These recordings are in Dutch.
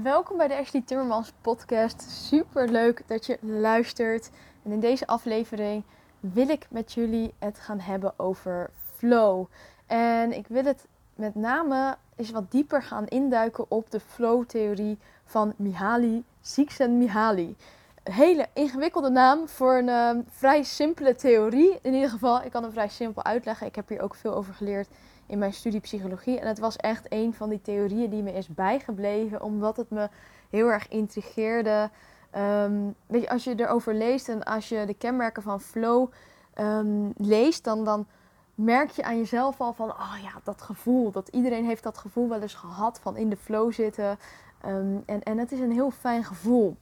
Welkom bij de Ashley Timmermans podcast. Super leuk dat je luistert. En in deze aflevering wil ik met jullie het gaan hebben over flow. En ik wil het met name eens wat dieper gaan induiken op de flow-theorie van Mihaly Csikszentmihalyi. Een hele ingewikkelde naam voor een uh, vrij simpele theorie. In ieder geval, ik kan hem vrij simpel uitleggen. Ik heb hier ook veel over geleerd in mijn studie psychologie. En het was echt een van die theorieën die me is bijgebleven, omdat het me heel erg intrigeerde. Um, weet je, als je erover leest en als je de kenmerken van flow um, leest, dan, dan merk je aan jezelf al van, oh ja, dat gevoel. Dat iedereen heeft dat gevoel wel eens gehad van in de flow zitten. En, en het is een heel fijn gevoel.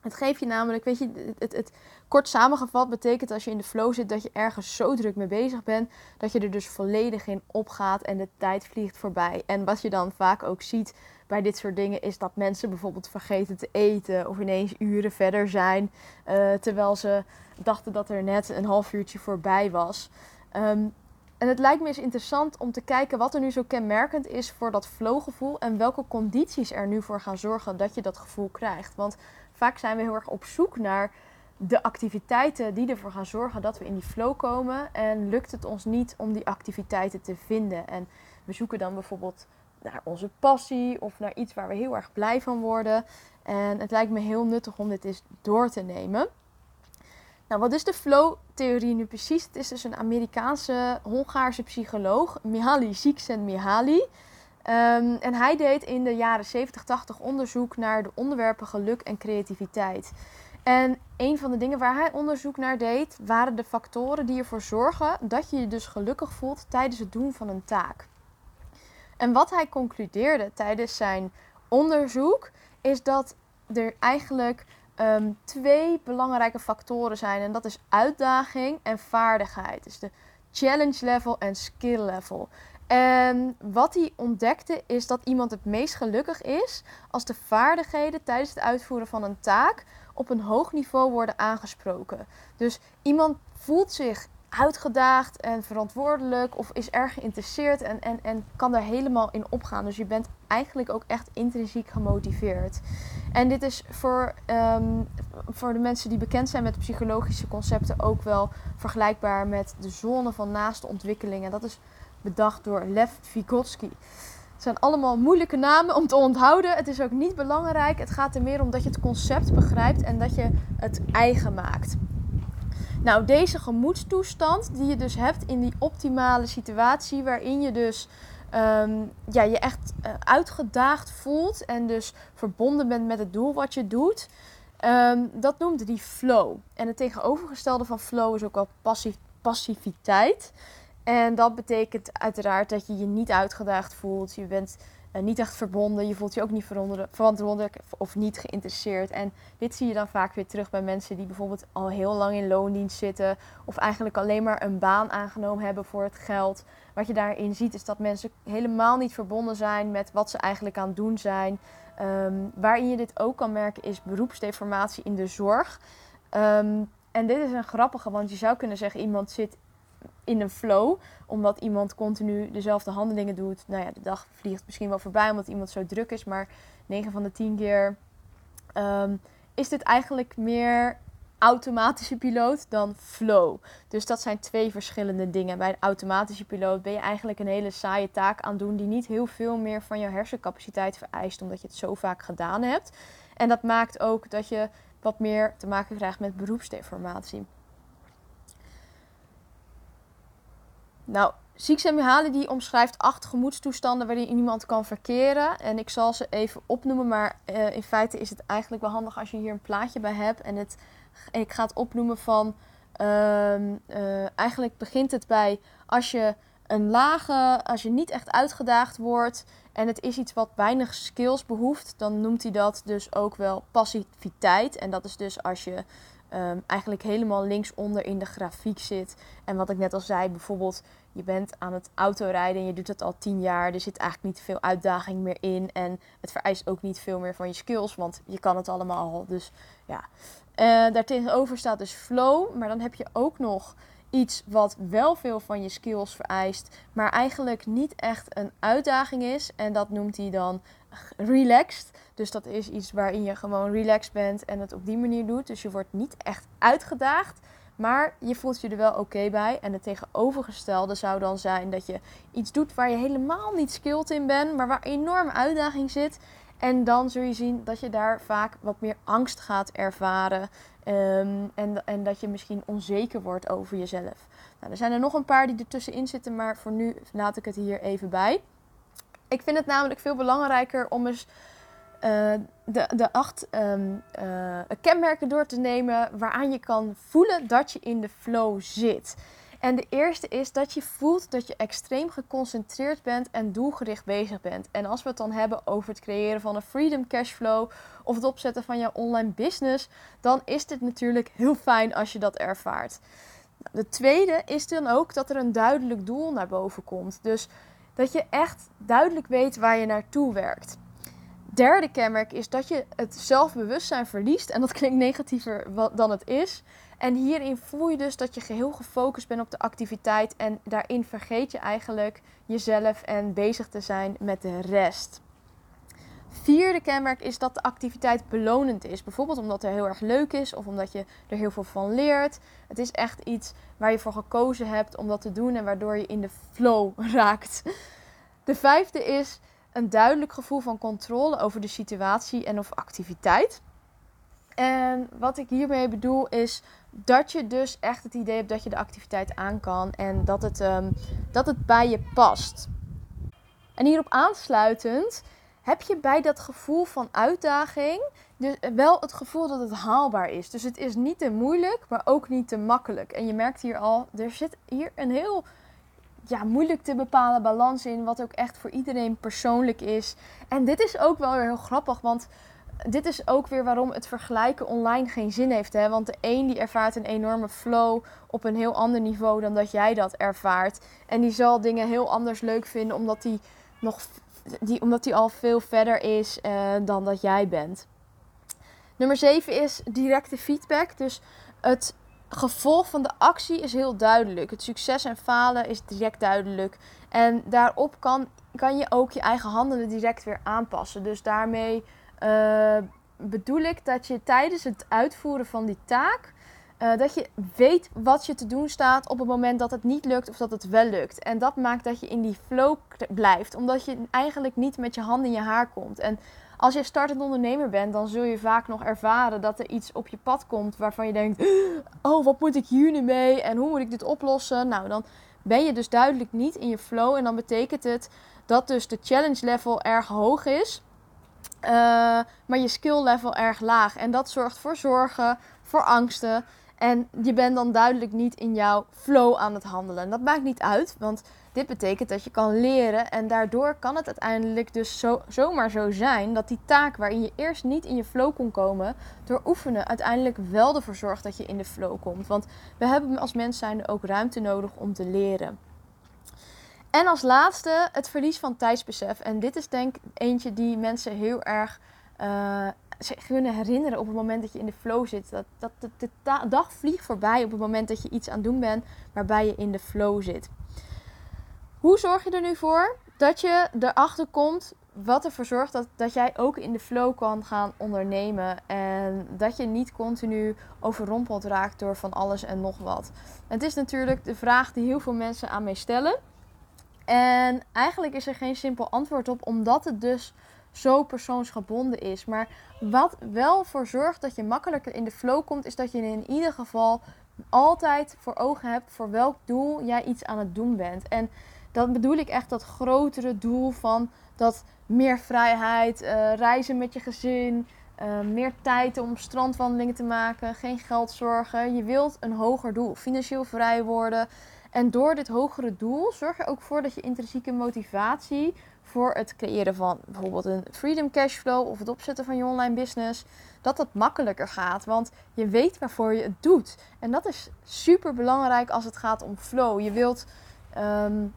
Het geeft je namelijk, weet je, het, het, kort samengevat betekent als je in de flow zit dat je ergens zo druk mee bezig bent dat je er dus volledig in opgaat en de tijd vliegt voorbij. En wat je dan vaak ook ziet bij dit soort dingen is dat mensen bijvoorbeeld vergeten te eten of ineens uren verder zijn uh, terwijl ze dachten dat er net een half uurtje voorbij was. Um, en het lijkt me eens interessant om te kijken wat er nu zo kenmerkend is voor dat flowgevoel en welke condities er nu voor gaan zorgen dat je dat gevoel krijgt. Want vaak zijn we heel erg op zoek naar de activiteiten die ervoor gaan zorgen dat we in die flow komen. En lukt het ons niet om die activiteiten te vinden. En we zoeken dan bijvoorbeeld naar onze passie of naar iets waar we heel erg blij van worden. En het lijkt me heel nuttig om dit eens door te nemen. Nou, wat is de flow-theorie nu precies? Het is dus een Amerikaanse Hongaarse psycholoog, Mihaly Csikszentmihalyi. Um, en hij deed in de jaren 70, 80 onderzoek naar de onderwerpen geluk en creativiteit. En een van de dingen waar hij onderzoek naar deed, waren de factoren die ervoor zorgen dat je je dus gelukkig voelt tijdens het doen van een taak. En wat hij concludeerde tijdens zijn onderzoek, is dat er eigenlijk um, twee belangrijke factoren zijn. En dat is uitdaging en vaardigheid. Dus de challenge level en skill level. En wat hij ontdekte is dat iemand het meest gelukkig is als de vaardigheden tijdens het uitvoeren van een taak op een hoog niveau worden aangesproken. Dus iemand voelt zich uitgedaagd en verantwoordelijk of is erg geïnteresseerd en, en, en kan daar helemaal in opgaan. Dus je bent eigenlijk ook echt intrinsiek gemotiveerd. En dit is voor, um, voor de mensen die bekend zijn met psychologische concepten ook wel vergelijkbaar met de zone van naaste ontwikkeling. dat is bedacht door Lev Vygotsky. Het zijn allemaal moeilijke namen om te onthouden. Het is ook niet belangrijk. Het gaat er meer om dat je het concept begrijpt en dat je het eigen maakt. Nou, deze gemoedstoestand die je dus hebt in die optimale situatie, waarin je dus um, ja, je echt uh, uitgedaagd voelt en dus verbonden bent met het doel wat je doet, um, dat noemde die flow. En het tegenovergestelde van flow is ook wel passiviteit. En dat betekent uiteraard dat je je niet uitgedaagd voelt. Je bent niet echt verbonden. Je voelt je ook niet verantwoordelijk of niet geïnteresseerd. En dit zie je dan vaak weer terug bij mensen die bijvoorbeeld al heel lang in loondienst zitten. Of eigenlijk alleen maar een baan aangenomen hebben voor het geld. Wat je daarin ziet is dat mensen helemaal niet verbonden zijn met wat ze eigenlijk aan het doen zijn. Um, waarin je dit ook kan merken is beroepsdeformatie in de zorg. Um, en dit is een grappige, want je zou kunnen zeggen iemand zit in een flow. Omdat iemand continu dezelfde handelingen doet. Nou ja, de dag vliegt misschien wel voorbij omdat iemand zo druk is. Maar 9 van de 10 keer um, is dit eigenlijk meer automatische piloot dan flow. Dus dat zijn twee verschillende dingen. Bij een automatische piloot ben je eigenlijk een hele saaie taak aan doen die niet heel veel meer van jouw hersencapaciteit vereist, omdat je het zo vaak gedaan hebt. En dat maakt ook dat je wat meer te maken krijgt met beroepsdeformatie. Nou, Csikszentmihalyi die omschrijft acht gemoedstoestanden waarin iemand kan verkeren. En ik zal ze even opnoemen, maar uh, in feite is het eigenlijk wel handig als je hier een plaatje bij hebt. En het, ik ga het opnoemen van, uh, uh, eigenlijk begint het bij als je een lage, als je niet echt uitgedaagd wordt en het is iets wat weinig skills behoeft, dan noemt hij dat dus ook wel passiviteit. En dat is dus als je um, eigenlijk helemaal linksonder in de grafiek zit. En wat ik net al zei, bijvoorbeeld je bent aan het autorijden en je doet het al tien jaar. Er zit eigenlijk niet veel uitdaging meer in. En het vereist ook niet veel meer van je skills, want je kan het allemaal al. Dus ja, uh, daartegenover staat dus flow. Maar dan heb je ook nog iets wat wel veel van je skills vereist, maar eigenlijk niet echt een uitdaging is. En dat noemt hij dan relaxed. Dus dat is iets waarin je gewoon relaxed bent en het op die manier doet. Dus je wordt niet echt uitgedaagd. Maar je voelt je er wel oké bij. En het tegenovergestelde zou dan zijn dat je iets doet waar je helemaal niet skilled in bent, maar waar enorme uitdaging zit. En dan zul je zien dat je daar vaak wat meer angst gaat ervaren. Ehm, en, en dat je misschien onzeker wordt over jezelf. Nou, er zijn er nog een paar die ertussenin zitten, maar voor nu laat ik het hier even bij. Ik vind het namelijk veel belangrijker om eens uh, de, de acht um, uh, kenmerken door te nemen waaraan je kan voelen dat je in de flow zit. En de eerste is dat je voelt dat je extreem geconcentreerd bent en doelgericht bezig bent. En als we het dan hebben over het creëren van een freedom cashflow of het opzetten van jouw online business, dan is dit natuurlijk heel fijn als je dat ervaart. De tweede is dan ook dat er een duidelijk doel naar boven komt. Dus dat je echt duidelijk weet waar je naartoe werkt. Derde kenmerk is dat je het zelfbewustzijn verliest. En dat klinkt negatiever dan het is. En hierin voel je dus dat je geheel gefocust bent op de activiteit. En daarin vergeet je eigenlijk jezelf en bezig te zijn met de rest. Vierde kenmerk is dat de activiteit belonend is. Bijvoorbeeld omdat het heel erg leuk is of omdat je er heel veel van leert. Het is echt iets waar je voor gekozen hebt om dat te doen en waardoor je in de flow raakt. De vijfde is een duidelijk gevoel van controle over de situatie en of activiteit. En wat ik hiermee bedoel is dat je dus echt het idee hebt dat je de activiteit aan kan en dat het, um, dat het bij je past. En hierop aansluitend heb je bij dat gevoel van uitdaging dus wel het gevoel dat het haalbaar is. Dus het is niet te moeilijk, maar ook niet te makkelijk. En je merkt hier al, er zit hier een heel ja, moeilijk te bepalen balans in, wat ook echt voor iedereen persoonlijk is. En dit is ook wel weer heel grappig, want dit is ook weer waarom het vergelijken online geen zin heeft. Hè? Want de een die ervaart een enorme flow op een heel ander niveau dan dat jij dat ervaart. En die zal dingen heel anders leuk vinden omdat hij nog die, omdat hij al veel verder is uh, dan dat jij bent. Nummer 7 is directe feedback. Dus het gevolg van de actie is heel duidelijk. Het succes en falen is direct duidelijk. En daarop kan, kan je ook je eigen handelen direct weer aanpassen. Dus daarmee uh, bedoel ik dat je tijdens het uitvoeren van die taak. Uh, dat je weet wat je te doen staat op het moment dat het niet lukt of dat het wel lukt. En dat maakt dat je in die flow blijft. Omdat je eigenlijk niet met je handen in je haar komt. En als je startend ondernemer bent, dan zul je vaak nog ervaren dat er iets op je pad komt waarvan je denkt: Oh, wat moet ik hier nu mee? En hoe moet ik dit oplossen? Nou, dan ben je dus duidelijk niet in je flow. En dan betekent het dat dus de challenge level erg hoog is. Uh, maar je skill level erg laag. En dat zorgt voor zorgen, voor angsten. En je bent dan duidelijk niet in jouw flow aan het handelen. En dat maakt niet uit, want dit betekent dat je kan leren. En daardoor kan het uiteindelijk dus zo, zomaar zo zijn dat die taak waarin je eerst niet in je flow kon komen, door oefenen uiteindelijk wel ervoor zorgt dat je in de flow komt. Want we hebben als mens zijn ook ruimte nodig om te leren. En als laatste het verlies van tijdsbesef. En dit is denk ik eentje die mensen heel erg uh, zich kunnen herinneren op het moment dat je in de flow zit. Dat, dat de, de dag vliegt voorbij op het moment dat je iets aan het doen bent waarbij je in de flow zit. Hoe zorg je er nu voor dat je erachter komt wat ervoor zorgt dat, dat jij ook in de flow kan gaan ondernemen. En dat je niet continu overrompeld raakt door van alles en nog wat. Het is natuurlijk de vraag die heel veel mensen aan mij stellen. En eigenlijk is er geen simpel antwoord op, omdat het dus zo persoonsgebonden is. Maar wat wel voor zorgt dat je makkelijker in de flow komt, is dat je in ieder geval altijd voor ogen hebt voor welk doel jij iets aan het doen bent. En dan bedoel ik echt dat grotere doel van dat meer vrijheid, uh, reizen met je gezin, uh, meer tijd om strandwandelingen te maken, geen geld zorgen. Je wilt een hoger doel, financieel vrij worden. En door dit hogere doel zorg je ook voor dat je intrinsieke motivatie voor het creëren van bijvoorbeeld een freedom cashflow of het opzetten van je online business, dat dat makkelijker gaat. Want je weet waarvoor je het doet. En dat is super belangrijk als het gaat om flow. Je wilt, um,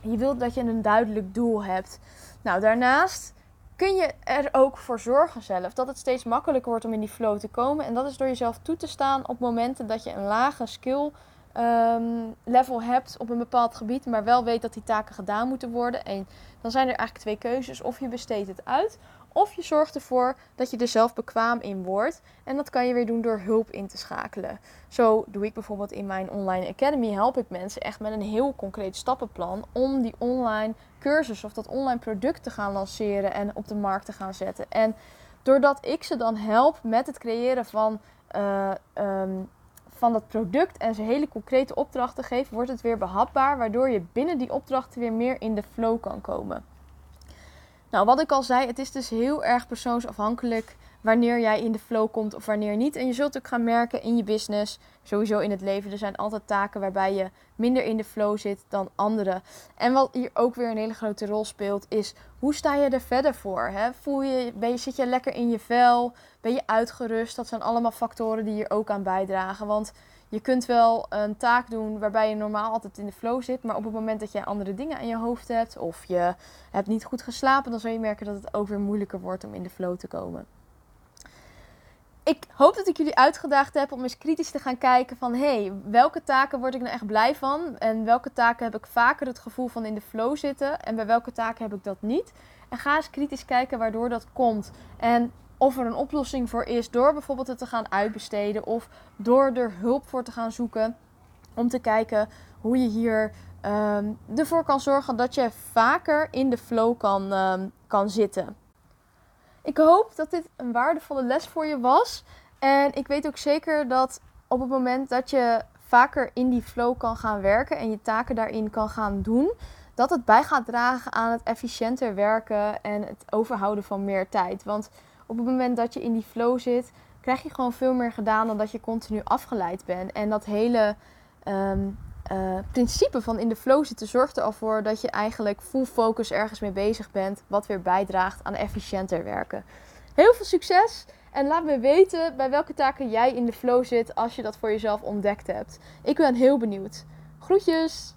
je wilt dat je een duidelijk doel hebt. Nou, daarnaast kun je er ook voor zorgen zelf dat het steeds makkelijker wordt om in die flow te komen. En dat is door jezelf toe te staan op momenten dat je een lage skill ehm, level hebt op een bepaald gebied, maar wel weet dat die taken gedaan moeten worden. En dan zijn er eigenlijk twee keuzes. Of je besteedt het uit, of je zorgt ervoor dat je er zelf bekwaam in wordt. En dat kan je weer doen door hulp in te schakelen. Zo doe ik bijvoorbeeld in mijn online academy. Help ik mensen echt met een heel concreet stappenplan om die online cursus of dat online product te gaan lanceren en op de markt te gaan zetten. En doordat ik ze dan help met het creëren van, uh, um, van dat product en ze hele concrete opdrachten geef, wordt het weer behapbaar, waardoor je binnen die opdrachten weer meer in de flow kan komen. Nou, wat ik al zei, het is dus heel erg persoonsafhankelijk wanneer jij in de flow komt of wanneer niet. En je zult ook gaan merken in je business, sowieso in het leven, er zijn altijd taken waarbij je minder in de flow zit dan andere. En wat hier ook weer een hele grote rol speelt, is hoe sta je er verder voor? Hè? Voel je, ben je, zit je lekker in je vel? Ben je uitgerust? Dat zijn allemaal factoren die hier ook aan bijdragen. Want je kunt wel een taak doen waarbij je normaal altijd in de flow zit, maar op het moment dat je andere dingen aan je hoofd hebt of je hebt niet goed geslapen, dan zul je merken dat het ook weer moeilijker wordt om in de flow te komen. Ik hoop dat ik jullie uitgedaagd heb om eens kritisch te gaan kijken van hey, welke taken word ik nou echt blij van en welke taken heb ik vaker het gevoel van in de flow zitten en bij welke taken heb ik dat niet. En ga eens kritisch kijken waardoor dat komt. En of er een oplossing voor is door bijvoorbeeld het te gaan uitbesteden of door er hulp voor te gaan zoeken. Om te kijken hoe je hier um, ervoor kan zorgen dat je vaker in de flow kan, um, kan zitten. Ik hoop dat dit een waardevolle les voor je was. En ik weet ook zeker dat op het moment dat je vaker in die flow kan gaan werken en je taken daarin kan gaan doen, dat het bij gaat dragen aan het efficiënter werken en het overhouden van meer tijd. Want op het moment dat je in die flow zit, krijg je gewoon veel meer gedaan dan dat je continu afgeleid bent. En dat hele um, uh, principe van in de flow zitten zorgt er al voor dat je eigenlijk full focus ergens mee bezig bent, wat weer bijdraagt aan efficiënter werken. Heel veel succes en laat me weten bij welke taken jij in de flow zit als je dat voor jezelf ontdekt hebt. Ik ben heel benieuwd. Groetjes!